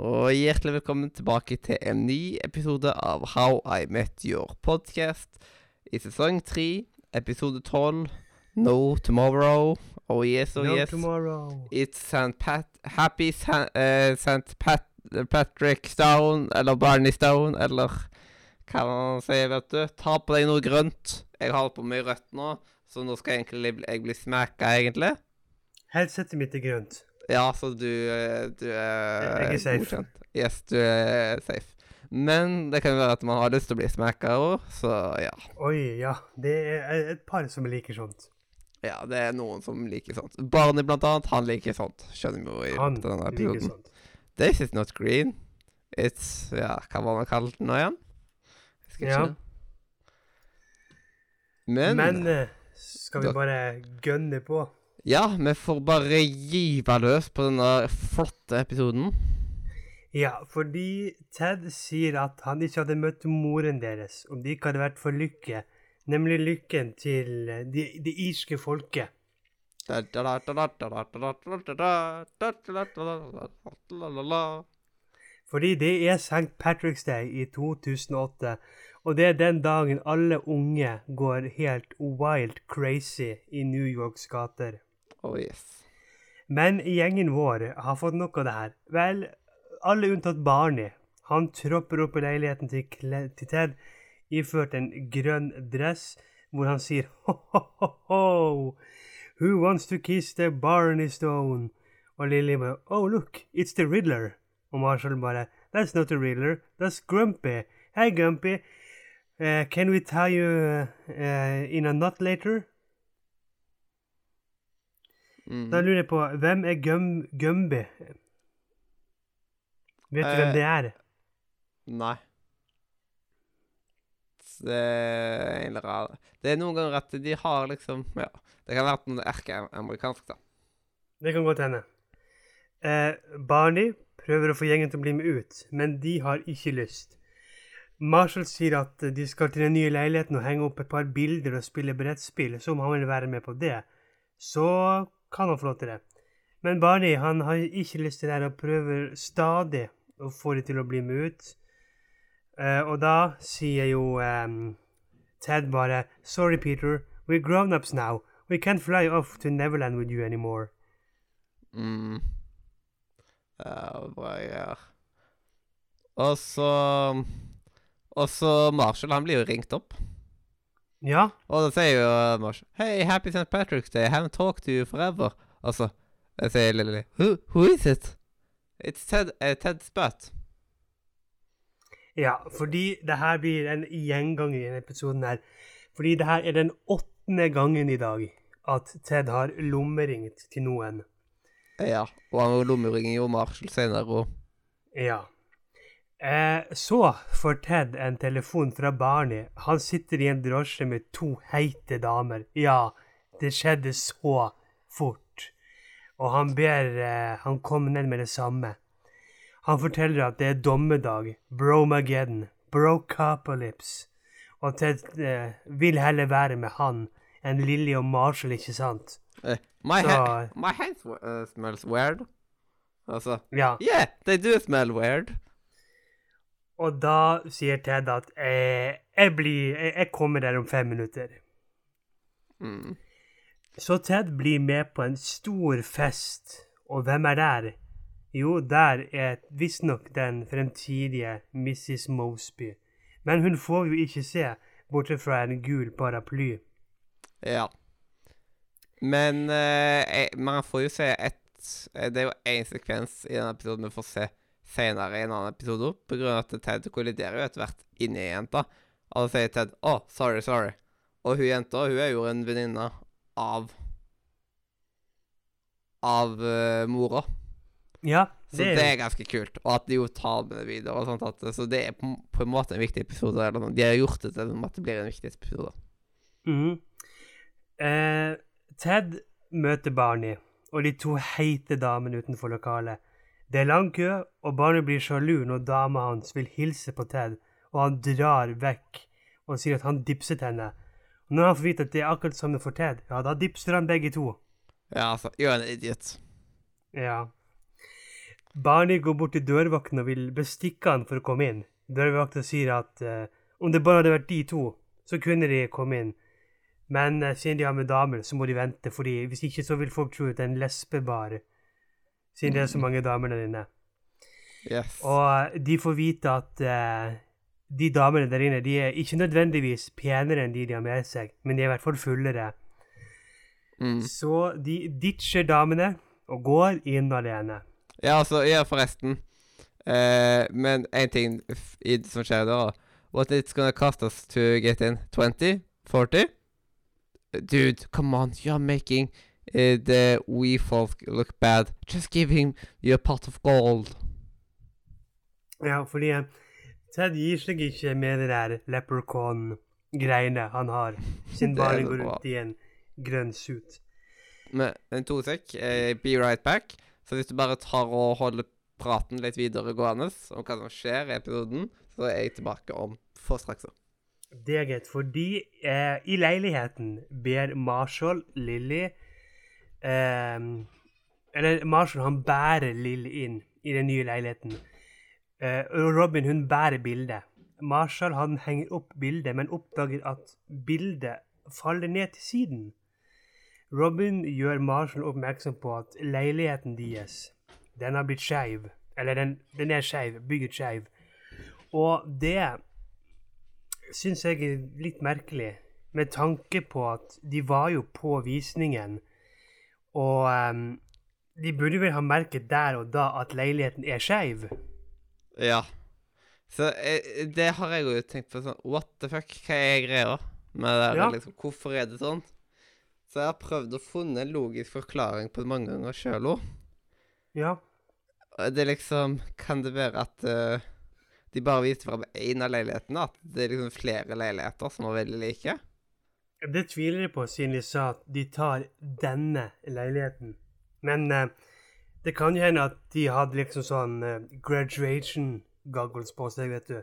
Og hjertelig velkommen tilbake til en ny episode av How I Met Your Podcast i sesong tre, episode tolv, No Tomorrow. Oh yes, oh no yes. tomorrow. It's St. Pat Happy St. uh, St. Pat Patrick Stone, eller Barney Stone, eller hva man sier, vet du. Ta på deg noe grønt. Jeg har på meg rødt nå, så nå skal jeg egentlig jeg bli smekka, egentlig. Headsetet mitt er grønt. Ja, så du, eh, du er Jeg er safe. godkjent. Yes, du er safe. Men det kan jo være at man har lyst til å bli smacka òg, så ja. Oi, ja. Det er et par som liker sånt. Ja, det er noen som liker sånt. Barney, blant annet, han liker sånt. Skjønner vi jo i Han denne liker episoden. sånt. This is not green. It's Ja, hva var det kalt den nå igjen? Husker Ja. ikke. Men, Men eh, skal vi bare gønne på? Ja, vi får bare gyve løs på denne flotte episoden. Ja, fordi Ted sier at han ikke hadde møtt moren deres om det ikke hadde vært for lykke. Nemlig lykken til eh, det de irske folket. Fordi det er St. Patrick's Day i 2008, og det er den dagen alle unge går helt wild crazy i New Yorks gater. Oh yes. Men gjengen vår har fått nok av det her. Vel, alle unntatt Barney. Han tropper opp i leiligheten til, Kle til Ted iført en grønn dress, hvor han sier ho-ho-ho, who wants to kiss the Barney Stone? Og Lily bare, oh look, it's the Riddler. Og Marshall bare, that's not the Riddler, that's Grumpy. Hey Grumpy, uh, can we tie you uh, in a knot later? Mm. Da lurer jeg på, hvem er Gum Gumby? Vet du Eh, hvem det er? Nei. Det er en Det er noen ganger at de har liksom Ja. Det kan være noe erkeamerikansk, da. Det kan godt hende. Eh, Barney prøver å få gjengen til å bli med ut, men de har ikke lyst. Marshall sier at de skal til den nye leiligheten og henge opp et par bilder og spille brettspill, så om han vil være med på det, så kan han få lov til det. Men Barney han har ikke lyst til det her og prøver stadig å få det til å bli med ut. Uh, og da sier jo um, Ted bare Sorry, Peter. We're grown-ups now. We can't fly off to Neverland with you anymore. Mm. Bra greier. Og så Og så Marshall, han blir jo ringt opp. Ja, Og da sier jo Marshall Hey, happy St. Patrick's Day. I haven't talked to you forever. Og så jeg sier Lilly who, who is it? It's Ted, uh, Ted Spøtt. ja, fordi det her blir en gjenganger i denne episoden her. Fordi det her er den åttende gangen i dag at Ted har lommeringt til noen. Ja. Og han lommeringer jo Marshall senere òg. Ja. Eh, så får Ted en telefon fra Barney. Han sitter i en drosje med to heite damer. Ja, det skjedde så fort. Og han ber eh, han komme ned med det samme. Han forteller at det er dommedag, bromageddon, brocapolypse. Og Ted eh, vil heller være med han enn Lilly og Marshall, ikke sant? Uh, my, Så- ha my hands uh, smells weird. Altså Ja. Yeah, they do smell weird. Og da sier Ted at eh, jeg, blir, jeg, jeg kommer der om fem minutter. Mm. Så Ted blir med på en stor fest, og hvem er der? Jo, der er visstnok den fremtidige Mrs. Mosby. Men hun får vi jo ikke se, bortsett fra en gul paraply. Ja. Men uh, jeg, man får jo se et eh, Det er jo én sekvens i denne episoden vi får se senere i en annen episode, av at Ted kolliderer jo etter hvert inni jenta. Og da sier Ted 'Å, oh, sorry, sorry'. Og hun jenta, hun er jo en venninne av Av uh, mora. Ja, Så Det det er- ganske kult. Og at de jo tar med det videre. og sånt. At, så det er på, på en måte en viktig episode. Eller noe. De har gjort det til at det blir en viktig episode. Mhm. eh, Ted møter Barney og de to heite damene utenfor lokalet. Det er lang kø, og barnet blir sjalu når dama hans vil hilse på Ted, og han drar vekk og sier at han dipset henne. Og når han får vite at det er akkurat samme for Ted, ja, da dipser han begge to. Ja, altså. You're an idiot. Ja. Barnet går bort til dørvakten og vil bestikke han for å komme inn. Dørvakten sier at uh, om det bare hadde vært de to, så kunne de komme inn. Men uh, siden de har med damer, så må de vente, fordi hvis ikke så vil folk tro at det er en lesbebar. Siden det er så mange damer der inne. Yes. Og eh, de får vite at uh, de damene der inne de er ikke nødvendigvis penere enn de de har med seg, men de er i hvert fall fullere. Mm. Så de ditcher damene og går inn alene. Ja, altså, ja, forresten. Uh, men én ting i, som skjer da What it's gonna cost us to get in? 20? 40? Dude, come on. You're making uh, the we folk look bad. Just give him your pot of gold. Ja, fordi eh, Ted gir seg ikke med det der leprechaun-greiene han har, siden bare går rundt i en grønn suit. Men en to sek. Eh, be right back. Så hvis du bare tar og holder praten litt videre gående om hva som skjer i episoden, så er jeg tilbake om få straks. Det er greit, fordi eh, i leiligheten ber Marshall Lilly eh, Eller Marshall han bærer Lill inn i den nye leiligheten. Eh, og Robin hun bærer bildet. Marshall han henger opp bildet, men oppdager at bildet faller ned til siden. Robin gjør Marshall oppmerksom på at leiligheten deres den har blitt skeiv. Eller den, den er skeiv, bygget skeiv. Og det syns jeg er litt merkelig, med tanke på at de var jo på visningen, og um, de burde vel ha merket der og da at leiligheten er skeiv. Ja. Så eh, det har jeg jo tenkt på sånn What the fuck? Hva er greia med det? Ja. Liksom, hvorfor er det sånn? Så jeg har prøvd å funne en logisk forklaring på det mange ganger sjøl òg. Ja. Det er liksom Kan det være at uh, de bare viste fram én av leilighetene? At det er liksom flere leiligheter som var veldig like? Det tviler jeg på, siden de sa at de tar denne leiligheten. Men eh, det kan jo hende at de hadde liksom sånn eh, graduation goggles på seg, vet du.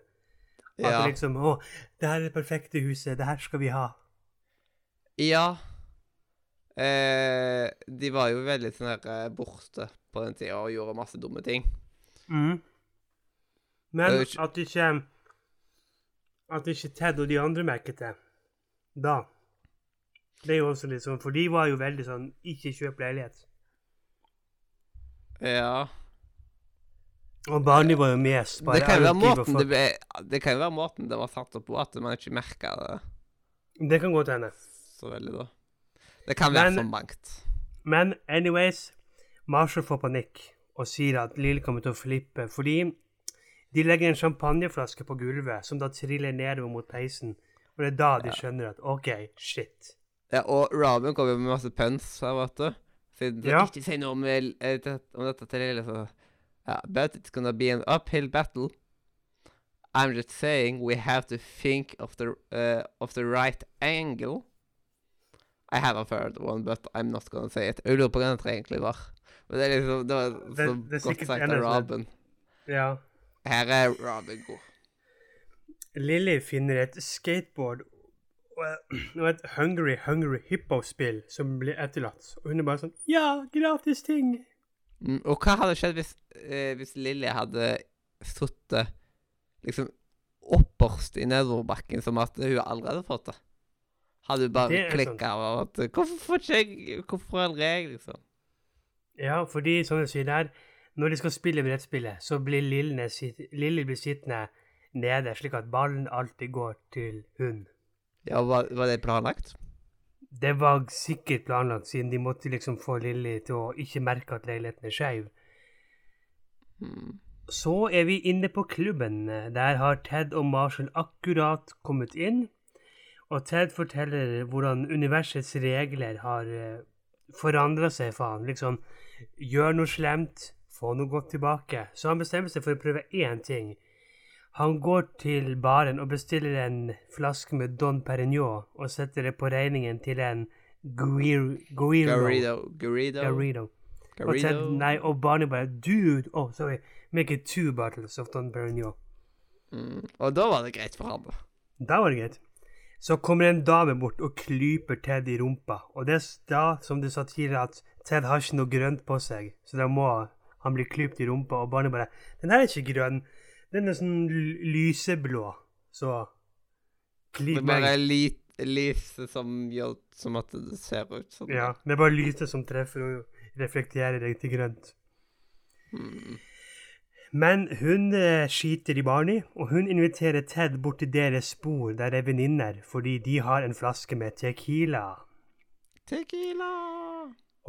At Ja. det liksom Å, det her er det perfekte huset. Det her skal vi ha. Ja. Eh, de var jo veldig sånn her eh, borte på den tida og gjorde masse dumme ting. Mm. Men at ikke At ikke Ted og de andre merket det da Det er jo også litt sånn For de var jo veldig sånn Ikke kjøp leilighet. Ja. Og Barney var jo mest bare Det kan jo være måten det, ble, det kan jo være måten det var satt opp på, at man ikke merka det Det kan godt hende. så veldig, da. Det kan være Men- for mangt. Men anyways Marshall får panikk og sier at Lill kommer til å flippe fordi de legger en champagneflaske på gulvet, som da triller nedover mot peisen. Og det er da de skjønner at OK, shit. Ja, og Robin kommer med masse puns her, vet du. Siden Ja. Ikke si noe om, eh, om dette til Lille, så ja, But it's gonna be an uphill battle. I'm just saying we have to think of the uh, of the right angle. I have a third one, but I'm not gonna say it. Jeg lurer på hva den egentlig var. Men det er liksom Det var så det er godt sagt av Robin. Ja. Her er Robin god. Lilly finner et skateboard og et Hungry Hungry Hippo-spill som blir etterlatt. Og hun er bare sånn Ja, gratis ting! Mm, og hva hadde skjedd hvis, eh, hvis Lilly hadde sittet liksom opperst i nedoverbakken, som at hun allerede fått det? Hadde hun bare klikka av at Hvorfor får ikke jeg Hvorfor aldri jeg, liksom? Ja, fordi som du sier der, når de skal spille brettspillet, så blir Lilly sitt- sittende nede, slik at ballen alltid går til hun. Ja, var, var det planlagt? Det var sikkert planlagt, siden de måtte liksom få Lilly til å ikke merke at leiligheten er skeiv. Mm. Så er vi inne på klubben. Der har Ted og Marshall akkurat kommet inn. Og Ted forteller hvordan universets regler har uh, forandra seg, faen. Liksom, gjør noe slemt, få noe godt tilbake. Så han bestemmer seg for å prøve én ting. Han går til baren og bestiller en flaske med Don Perignon og setter det på regningen til en Guir Guirido. Guirido. Garrido. Og, Ted, nei, og Barney bare Dude! Oh, sorry. Make it two bottles of Don Perignon. Mm. Og da var det greit for ham. da. Da var det greit. Så kommer en dame bort og klyper Ted i rumpa. Og det er da, som du sa tidligere, at Ted har ikke noe grønt på seg, så da må han bli klypt i rumpa, og Barney bare 'Den her er ikke grønn. Den er sånn lyseblå.' Så Det er bare lit, lyset som gjør som at det ser ut sånn. Ja, det er bare lyset som treffer og reflekterer deg til grønt. Mm. Men hun eh, skiter i Barney, og hun inviterer Ted bort til deres spor der er venninner, fordi de har en flaske med tequila. Tequila!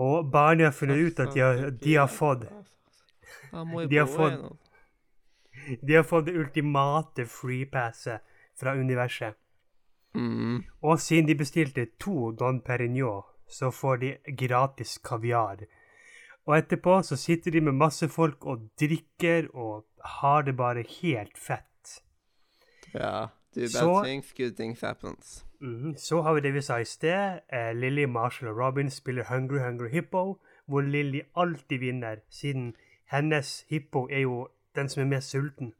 Og Barney har funnet ut at de har, de har fått Han må jo De har fått-. De har fått det ultimate freepasset fra universet. Mm. Og siden de bestilte to Don Perignon, så får de gratis kaviar. Og etterpå så sitter de med masse folk og drikker og har det bare helt fett. Ja. Do bad Så- things, good things happens. Mm, Så har vi det vi sa i sted. Eh, Lily, Marshall og Robin spiller Hungry Hungry Hippo, hvor Lily alltid vinner, siden hennes hippo er jo den som er mest sulten.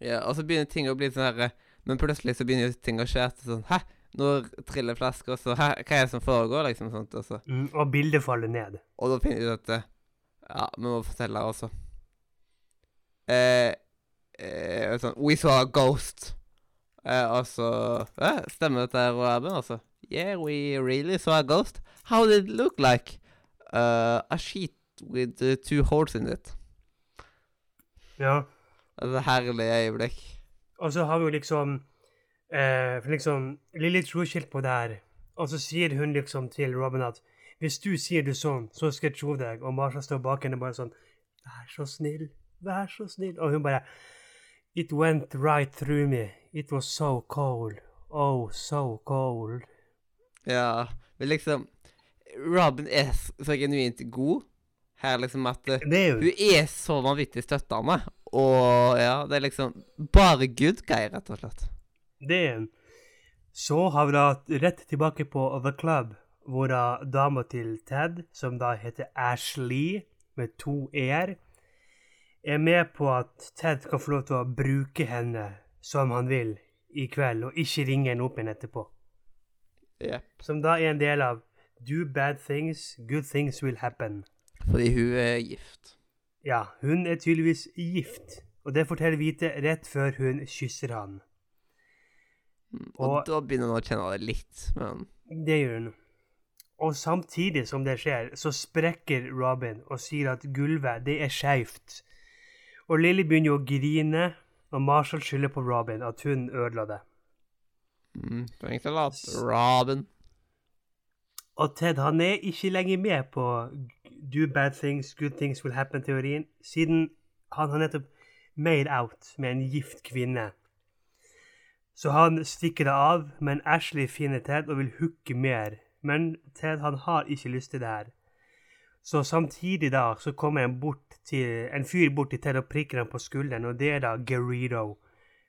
Ja, og så begynner ting å bli sånn herre Men plutselig så begynner ting å skje etter sånn Hæ? Nå triller flasker, og så hæ? Hva er det som foregår, liksom? sånt, og så Mm, og bildet faller ned. Og da finner vi ut at Ja, vi må fortelle her også. Eh, eh, sånn We saw a ghost. Eh, og så eh, Stemmer dette, Robin? Altså. Yeah, we really saw a ghost. How did it look like? Uh, a sheet with uh, two holes in it. Ja. Altså, herlig øyeblikk. Og så har vi jo liksom eh, for liksom Lilly tror ikke helt på det her. Og så sier hun liksom til Robin at hvis du sier det sånn, så skal jeg tro deg. Og Marsha står bak henne bare sånn Vær så snill. Vær så snill. Og hun bare It went right through me. It was so cold. Oh, so cold. Ja, men liksom Robin er så genuint god her, liksom at Det er Hun er så vanvittig støttende. Og ja, det er liksom bare good guy, rett og slett. Det er hun. Så har vi da rett tilbake på The Club, hvor da dama til Ted, som da heter Ashley, med to e-er, er med på at Ted kan få lov til å bruke henne som han vil i kveld, og ikke ringe henne opp igjen etterpå. Yep. Som da er en del av Do bad things, good things will happen. Fordi hun er gift. Ja, hun er tydeligvis gift, og det forteller Vite rett før hun kysser han. Mm, Og, Og- da begynner hun å kjenne det litt, men Det gjør hun. Og samtidig som det skjer, så sprekker Robin og sier at gulvet, det er skeivt. Og Lily begynner å grine, og Marshall skylder på Robin at hun ødela det. mm, Thanks a at Robin. Og Ted han er ikke lenger med på do bad things, good things will happen-teorien, siden han har nettopp made out med en gift kvinne. Så han stikker det av, men Ashley finner Ted og vil hooke mer. Men Ted han har ikke lyst til det her. Så samtidig da så kommer en, bort til, en fyr bort til Ted og prikker ham på skulderen, og det er da Garrido,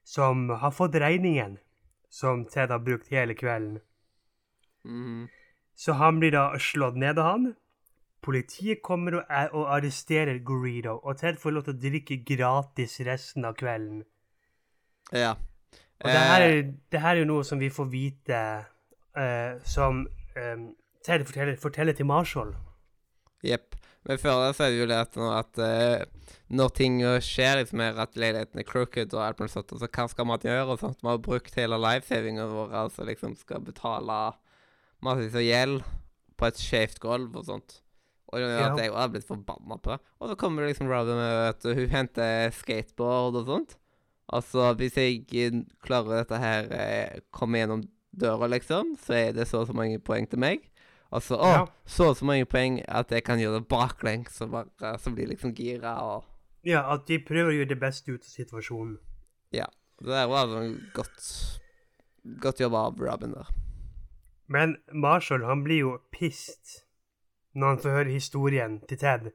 som har fått regningen som Ted har brukt hele kvelden. Mm. Så han blir da slått ned av han. Politiet kommer og, er, og arresterer Greedo, og Ted får lov til å drikke gratis resten av kvelden. Ja. Og det her, Eh, det her er jo noe som vi får vite uh, som um, Ted forteller, forteller til Marshall. Jepp. Men før det så er det jo det at, at uh, når ting skjer, liksom er at leiligheten er crooked og alt mulig sånt, altså så hva skal man gjøre og sånt? Vi har brukt hele livesavinga vår, altså liksom skal betale massevis av gjeld på et skjevt gulv og sånt. Og at jeg har blitt forbanna på det. Og så kommer det liksom Robin med at hun henter skateboard og sånt. Altså, hvis jeg klarer dette her, eh, komme gjennom døra, liksom, så er det så og så mange poeng til meg. Altså, å, Ja. så og så mange poeng at jeg kan gjøre det baklengs, så bare så blir liksom gira og Ja, at de prøver å gjøre det beste ut av situasjonen. Ja. Det der var sånn godt Godt jobba av Robin der. Men Marshall han blir jo pissed når han får høre historien til Ted.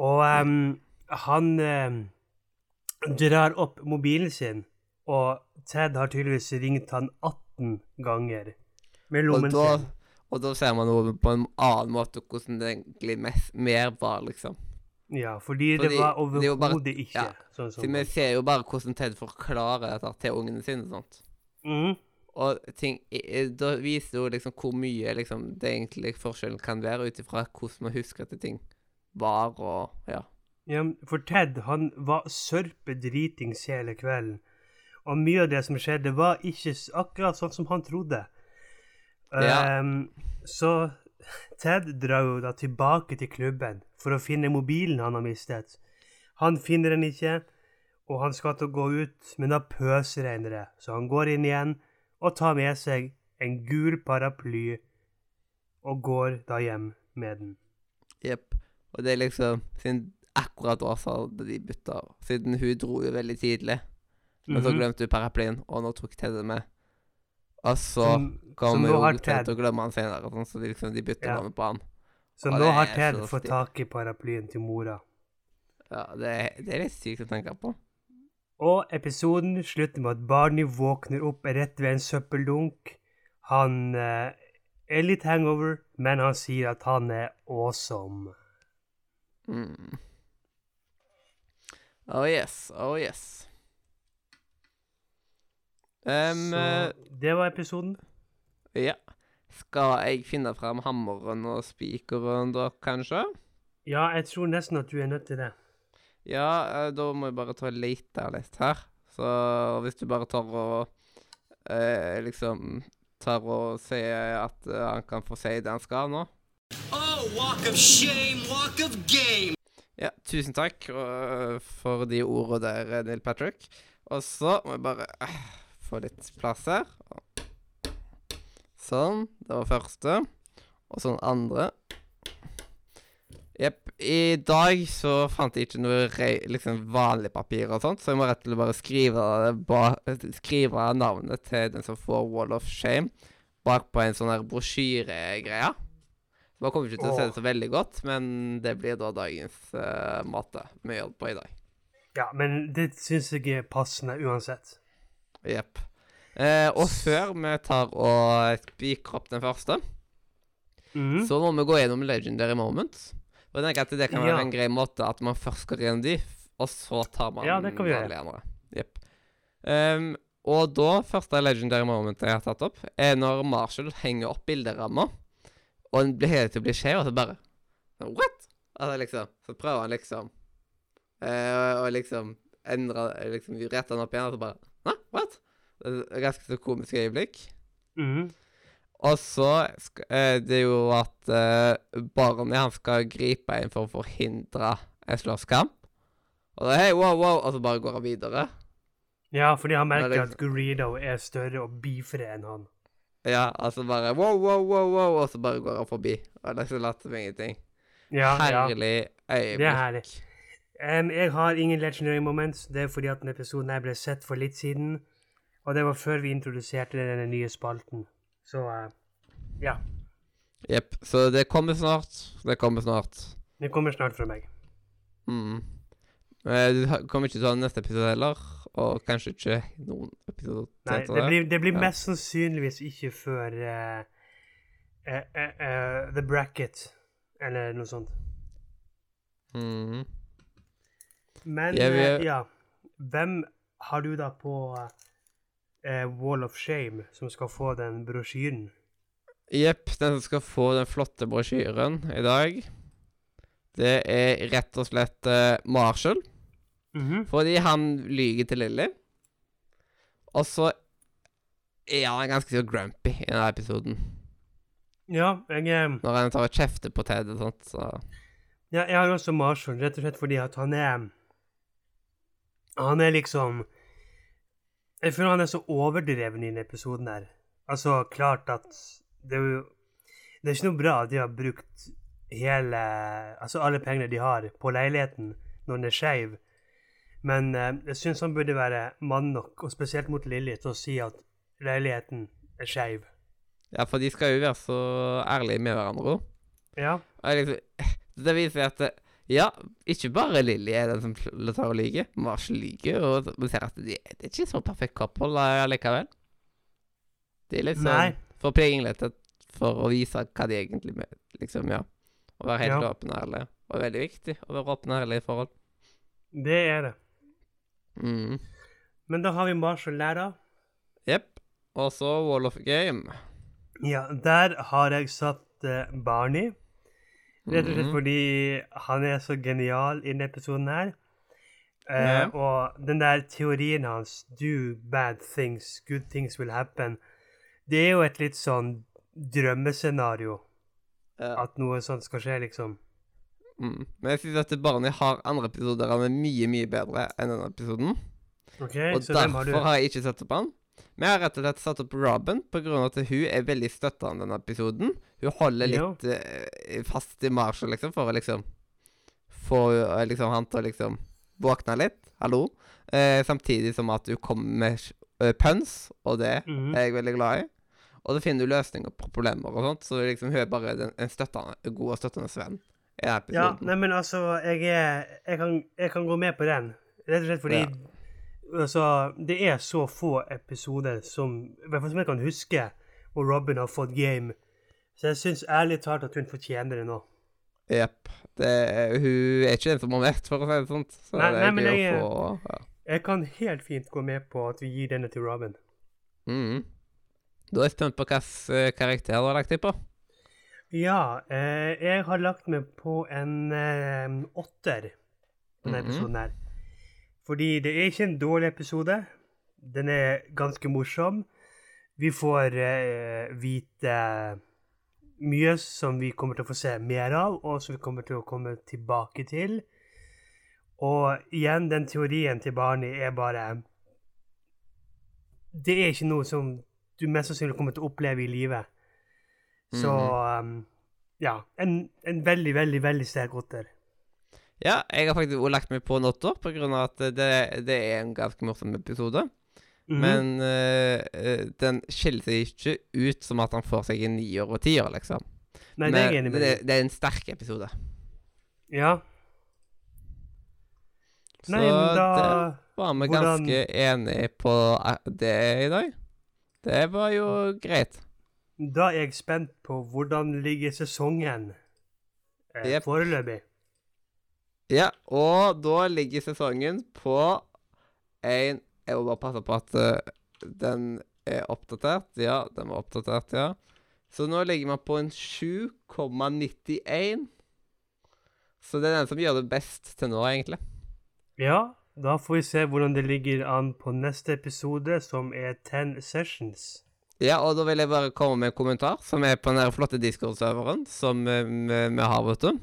Og um, han um, drar opp mobilen sin, og Ted har tydeligvis ringt han 18 ganger med Og lommen da, sin. og da ser man noe på en annen måte hvordan det egentlig mest, mer var, liksom. Ja, fordi, Fordi det var er overhodet ikke ja. sånn Så som vi ser jo bare hvordan Ted forklarer dette til ungene sine. sant? Mhm. Og ting, da viser jo liksom hvor mye liksom, det egentlig forskjellen kan være, ut ifra hvordan man husker at ting var, og ja. Ja, for Ted han var sørpedritings hele kvelden. Og mye av det som skjedde, var ikke akkurat sånn som han trodde. Ja. Um, så Ted drar jo da tilbake til klubben for å finne mobilen han har mistet. Han finner den ikke, og han skal til å gå ut, men da pøsregner det. Så han går inn igjen og tar med seg en gul paraply og går da hjem med den. Jepp. Og det er liksom Siden akkurat hadde de bytta Siden hun dro jo veldig tidlig. Men så Mhm. glemte hun paraplyen, og nå tok Ted det med. Og så kommer jo Ted til å glemme han senere, sånn, så de, liksom, de bytter Ja. navnet på han. Så Og nå har Ted fått tak i paraplyen til mora. Ja, det, det er litt sykt å tenke på. Og episoden slutter med at Barney våkner opp rett ved en søppeldunk. Han eh, er litt hangover, men han sier at han er awesome. Mm. Oh yes, oh yes. Um, Så det var episoden. ja. Skal jeg finne frem hammeren og spikeren da, kanskje? Ja, jeg tror nesten at du er nødt til det. Ja, eh, da må jeg bare ta og lete litt her. Så hvis du bare tar og eh, liksom tar og sier at eh, han kan få si det han skal nå. Oh, walk of shame, walk of game. Ja, tusen takk øh, for de ordene der, eh, Neil Patrick. Og så må jeg bare få litt plass her. Sånn. Det var første. Og så den andre. Jepp. I dag så fant jeg ikke noe liksom vanlig papir og sånt, så jeg må rett og slett bare skrive, ba, skrive navnet til den som får Wall of Shame bakpå en sånn her brosjyregreie. Man kommer ikke til å se det så veldig godt, men det blir da dagens uh, måte vi gjør det på i dag. Ja, men det syns jeg er passende uansett. Jepp. Eh, og før vi tar og spiker opp den første, mm. så må vi gå gjennom legendary moments. Og jeg tenker at det kan være Ja. en grei måte at man først går gjennom de, og så tar man Ja, det kan vi gjøre. andre. Jepp. Ehm, og da, første legendary moment jeg har tatt opp, er når Marshall henger opp bilderamma, og den blir hele tiden blir skjev, og så bare What?! Altså liksom, så prøver han liksom uh, Og liksom endre liksom, Rette han opp igjen, og så bare Hæ? What? Ganske så komisk øyeblikk. Mhm. Og så eh, Det er jo at eh, Barney han skal gripe inn for å forhindre en slåsskamp. Og da hei, wow, wow, og så bare går han videre. Ja, fordi han Ja, merker liksom... at Greedo er større og beefere enn han. Ja, altså bare wow, wow, wow, wow, og så bare går han forbi. Og det er så lett som ingenting. Ja, ja. Herlig øyeblikk. Det er herlig. Um, jeg har ingen legendary moments. Det er fordi at denne episoden ble sett for litt siden. Og det var før vi introduserte denne nye spalten. Så eh, ja. Jepp. Så det kommer snart. Det kommer snart. Det kommer snart fra meg. Mm. Eh, Du kommer ikke til å ha neste episode heller, og kanskje ikke noen episoder Nei, det blir, det blir Ja. mest sannsynligvis ikke før uh, uh, uh, The Bracket, eller noe sånt. Mhm. Men ja, vi... eh, ja, hvem har du da på eh, Wall of Shame som skal få den brosjyren? Jepp, den som skal få den flotte brosjyren i dag, det er rett og slett eh, Marshall. Mhm. Fordi han lyger til Lilly. Og så er han ganske så grumpy i denne episoden. Ja, jeg, eh, Når han tar og kjefter på Ted og sånt, så ja, jeg har også Marshall, rett og slett fordi at han er Han er liksom Jeg føler han er så overdreven i denne episoden her. Altså, klart at det er jo Det er ikke noe bra at de har brukt hele Altså alle pengene de har, på leiligheten når den er skeiv. Men eh, jeg syns han burde være mann nok, og spesielt mot Lilly, til å si at leiligheten er skeiv. Ja, for de skal jo være så ærlige med hverandre. Ja. Liksom, det viser at det, Ja, ikke bare Lilly er den som tar og lyver. Marshall lyver, og vi ser at de, det er ikke så perfekt couple allikevel. likevel. De er litt sånn Nei. forpliktet for å vise hva de egentlig med, liksom, ja. Å være helt Ja. åpen og ærlig. Og veldig viktig å være åpen og ærlig i forhold. Det er det. Mm. Men da har vi Marshall av. Jepp. Og så Wall of Game. Ja, der har jeg satt uh, Barney. Rett og slett Mhm. fordi han er så genial i denne episoden her. Uh, yeah. Og den der teorien hans, 'do bad things, good things will happen', det er jo et litt sånn drømmescenario. Yeah. At noe sånt skal skje, liksom. Mm. Men jeg syns at Barney har andre episoder han er mye, mye bedre enn denne episoden. Okay, Og Så hvem har du? derfor har jeg ikke sett opp han. Men jeg har rett og slett satt opp Robin pga. at hun er veldig støttende denne episoden. Hun holder litt uh, fast i Marshall, liksom, for å liksom få uh, liksom, han til å liksom våkne litt. Hallo. Uh, samtidig som at hun kommer med puns, og det Mhm. er jeg veldig glad i. Og så finner du løsninger på problemer og sånt, så liksom, hun er bare den, en støttende, god og støttende venn Ja, nei, men altså, jeg er Jeg kan, jeg kan gå med på den. Rett og slett fordi Ja. Altså, det er så få episoder som I hvert fall som jeg kan huske, hvor Robin har fått game. Så jeg syns ærlig talt at hun fortjener det nå. Jepp. Hun er ikke den som har vært for å si det sånn. Så Nei, det er men gøy jeg- å få ja. Jeg kan helt fint gå med på at vi gir denne til Robin. Mhm. Da er jeg spent på hvilken karakter du har lagt deg på. Ja, eh, jeg har lagt meg på en eh, åtter på denne Mhm. episoden her. Fordi det er ikke en dårlig episode. Den er ganske morsom. Vi får eh, vite mye som vi kommer til å få se mer av, og som vi kommer til å komme tilbake til. Og igjen, den teorien til Barney er bare Det er ikke noe som du mest sannsynlig kommer til å oppleve i livet. Så um, ja. En, en veldig, veldig, veldig sterk åtter. Ja, jeg har faktisk også lagt meg på en pga. på grunn av at det, det er en ganske morsom episode. Mhm. Men eh, den skiller seg ikke ut som at han får seg en nier og tier, liksom. Nei, det er jeg Men enig med det, det er en sterk episode. Ja. Så Nei, men da det var vi hvordan- ganske enige på eh, det i dag. Det var jo greit. Da er jeg spent på hvordan ligger sesongen eh, yep. foreløpig. Ja, og da ligger sesongen på en Jeg må bare passe på at eh, den er oppdatert. Ja, den var oppdatert, ja. Så nå ligger man på en 7,91. Så det er den som gjør det best til nå, egentlig. Ja, da får vi se hvordan det ligger an på neste episode, som er 10 Sessions. Ja, og da vil jeg bare komme med en kommentar, som er på den flotte Discord-serveren som eh, vi vi har, vet du.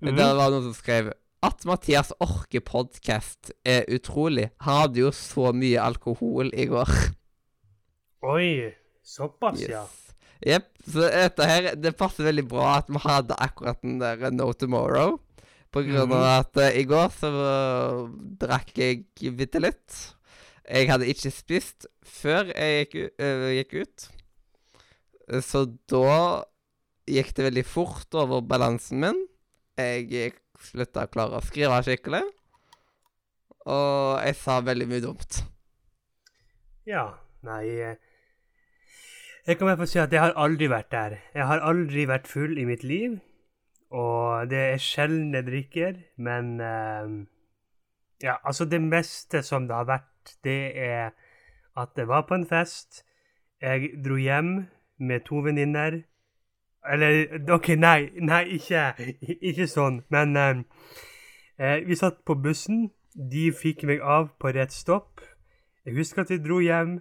Mhm. Der var det noen som skrev at Mathias orker podkast er utrolig. Han hadde jo så mye alkohol i går. Oi, såpass, ja. Jepp. Så dette her Det passer veldig bra at vi hadde akkurat den der No Tomorrow. På grunn av Mhm. at uh, i går så uh, drakk jeg bitte litt. Jeg hadde ikke spist før jeg gikk, u- eh, gikk ut. Eh, Så da gikk det veldig fort over balansen min. Jeg gikk- slutta å klare å skrive skikkelig. Og jeg sa veldig mye dumt. Ja, nei eh, Jeg kan hvert fall si at jeg har aldri vært der. Jeg har aldri vært full i mitt liv. Og det er sjelden jeg drikker, men eh, Ja, altså, det meste som det har vært, det er at jeg var på en fest. Jeg dro hjem med to venninner. Eller OK, nei, nei, ikke, ikke sånn. Men eh, eh, vi satt på bussen. De fikk meg av på rett stopp. Jeg husker at de dro hjem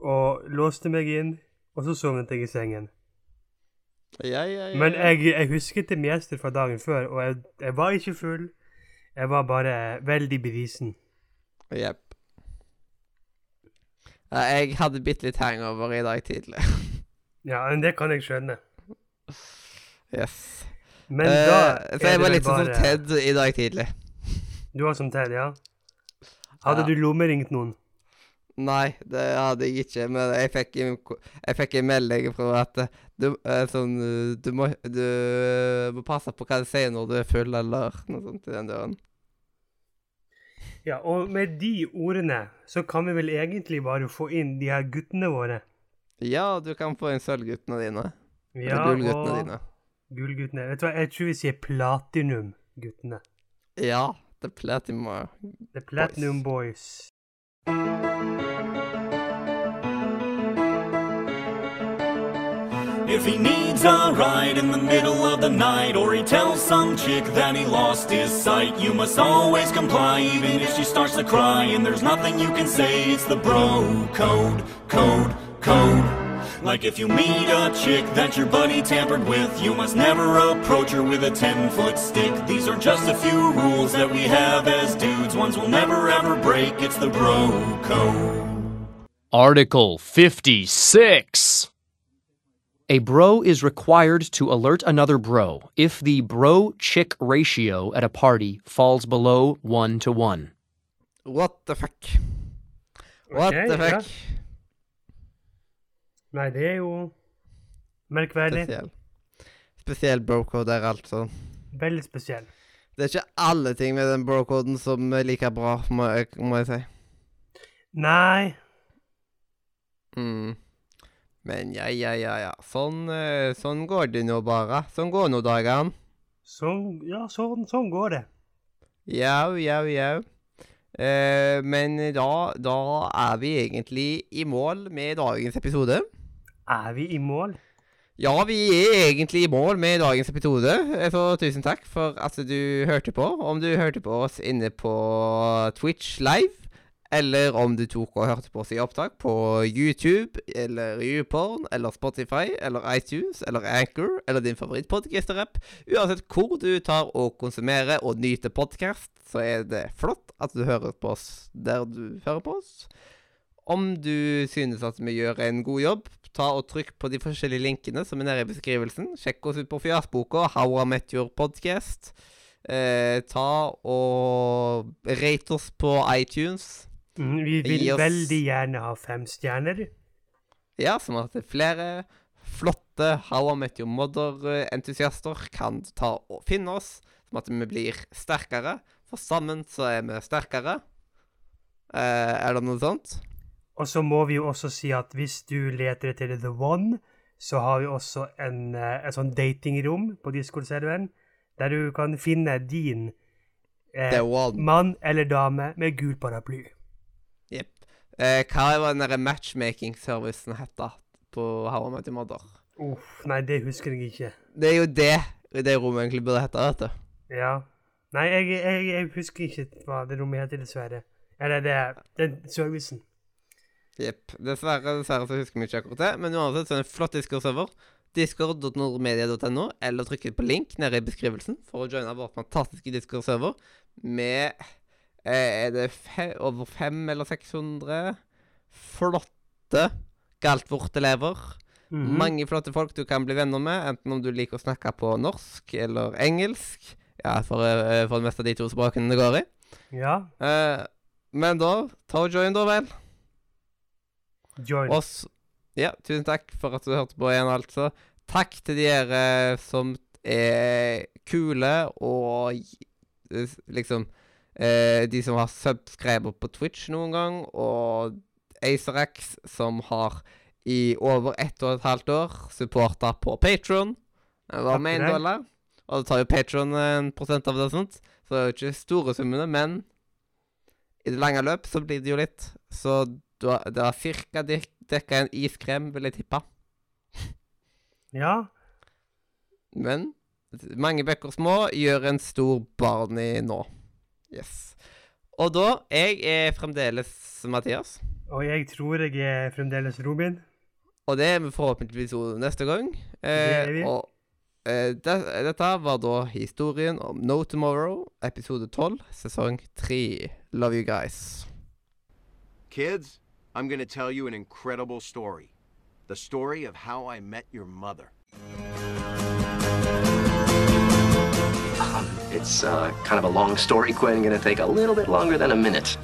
og låste meg inn, og så sovnet jeg i sengen. Ja, ja, ja. Men jeg, jeg husket det meste fra dagen før, og jeg, jeg var ikke full. Jeg var bare veldig brisen. Jepp. Jeg hadde bitte litt hangover i dag tidlig. Ja, men det kan jeg skjønne. Yes. Men Eh, da så jeg det var litt bare... som Ted i dag tidlig. Du var som Ted, ja? Hadde Ja. du lommeringt noen? Nei, det hadde jeg ikke, men jeg fikk jeg fikk en melding fra at eh, du, eh, sånn, eh, du, må, du må passe på hva du sier når du er full, eller noe sånt i den døren. Ja, og med de ordene så kan vi vel egentlig bare få inn de her guttene våre. Ja, du kan få inn sølvguttene dine. Ja, eller gullguttene og dine. gullguttene. Vet du hva, jeg tror vi sier platinum-guttene. Ja, det er platinum. The Platinum Boys. If he needs a ride in the middle of the night, or he tells some chick that he lost his sight, you must always comply, even if she starts to cry. And there's nothing you can say, it's the bro code, code, code. Like if you meet a chick that your buddy tampered with, you must never approach her with a 10 foot stick. These are just a few rules that we have as dudes, ones we'll never ever break. It's the bro code. Article 56. A bro is required to alert another bro if the bro chick ratio at a party falls below 1 to 1. What the fuck? What Ok, the ja. fuck? Nei, det er jo merkverdig. Spesiell. Spesiell brocode er altså. Veldig spesiell. Det er ikke alle ting med den bro-koden som er like bra, må jeg, må jeg si. Nei. Mm. Men ja, ja, ja, ja. Sånn, eh, sånn går det nå bare. Sånn går nå dagene. Sånn, ja, sånn, sånn går det. Jau, jau, jau. Eh, men da, da er vi egentlig i mål med dagens episode. Er vi i mål? Ja, vi er egentlig i mål med dagens episode. Så tusen takk for at du hørte på. Om du hørte på oss inne på Twitch live, eller om du tok og hørte på oss i opptak på YouTube, eller YouPorn, eller Spotify, eller iTunes, eller Anchor, eller din favorittpodcaster-app. Uansett hvor du tar og konsumerer og nyter podkast, så er det flott at du hører på oss der du hører på oss. Om du synes at vi gjør en god jobb, ta og trykk på de forskjellige linkene som er nede i beskrivelsen. Sjekk oss ut på Fjasboka, How I Met Your Podcast. Eh, ta og rate oss på iTunes. Mm, vi vil oss- veldig gjerne ha fem stjerner. Ja, som at er flere flotte How I Met Your Mother-entusiaster kan ta og finne oss. Som at vi blir sterkere. For sammen så er vi sterkere. Eh, er det noe sånt? Og så må vi jo også si at hvis du leter etter The One, så har vi også en, en sånn datingrom på Discord-serveren, der du kan finne din eh, mann eller dame med gul paraply. Jepp. Eh, hva var den derre matchmaking-servicen heta på How I Met Your Mother? Uff, nei, det husker jeg ikke. Det er jo det det rommet egentlig burde hete, vet du. Ja. Nei, jeg, jeg, jeg husker ikke hva det rommet heter, dessverre. Eller det, den servicen. Jepp. Dessverre, dessverre så husker vi ikke akkurat det. Men uansett så er det en flott Discord-server. Discord.nordmedia.no, eller trykk på link nede i beskrivelsen for å joine vår fantastiske Discord-server med eh, Er det fe over 500 eller 600 flotte Galtvort-elever? Mhm. Mange flotte folk du kan bli venner med, enten om du liker å snakke på norsk eller engelsk. Ja, for, eh, for det meste av de to språkene det går i. Ja. Eh, men da, ta og join, da vel. Join. Og s- ja, tusen takk for at du hørte på igjen, altså. Takk til dere som er kule og eh, liksom eh, De som har subscriber på Twitch noen gang, og AcerX som har i over ett og et halvt år supporta på Patron. Det var med én dollar. Og da tar jo Patron en prosent av det og sånt. Så det er jo ikke store summene, men i det lange løp så blir det jo litt. Så du har, det har cirka dek dekka en iskrem, vil jeg tippe. Ja. Men mange bekker små gjør en stor Barney nå. Yes. Og da Jeg er fremdeles Mathias. Og jeg tror jeg er fremdeles Robin. Og det er vi forhåpentligvis neste gang. Det er vi. og eh, det, dette var da historien om No Tomorrow, episode 12, sesong 3. Love you guys. Kids, I'm going to tell you an incredible story. The story of how I met your mother. Um, it's uh, kind of a long story, Quinn. Gonna take a little bit longer than a minute.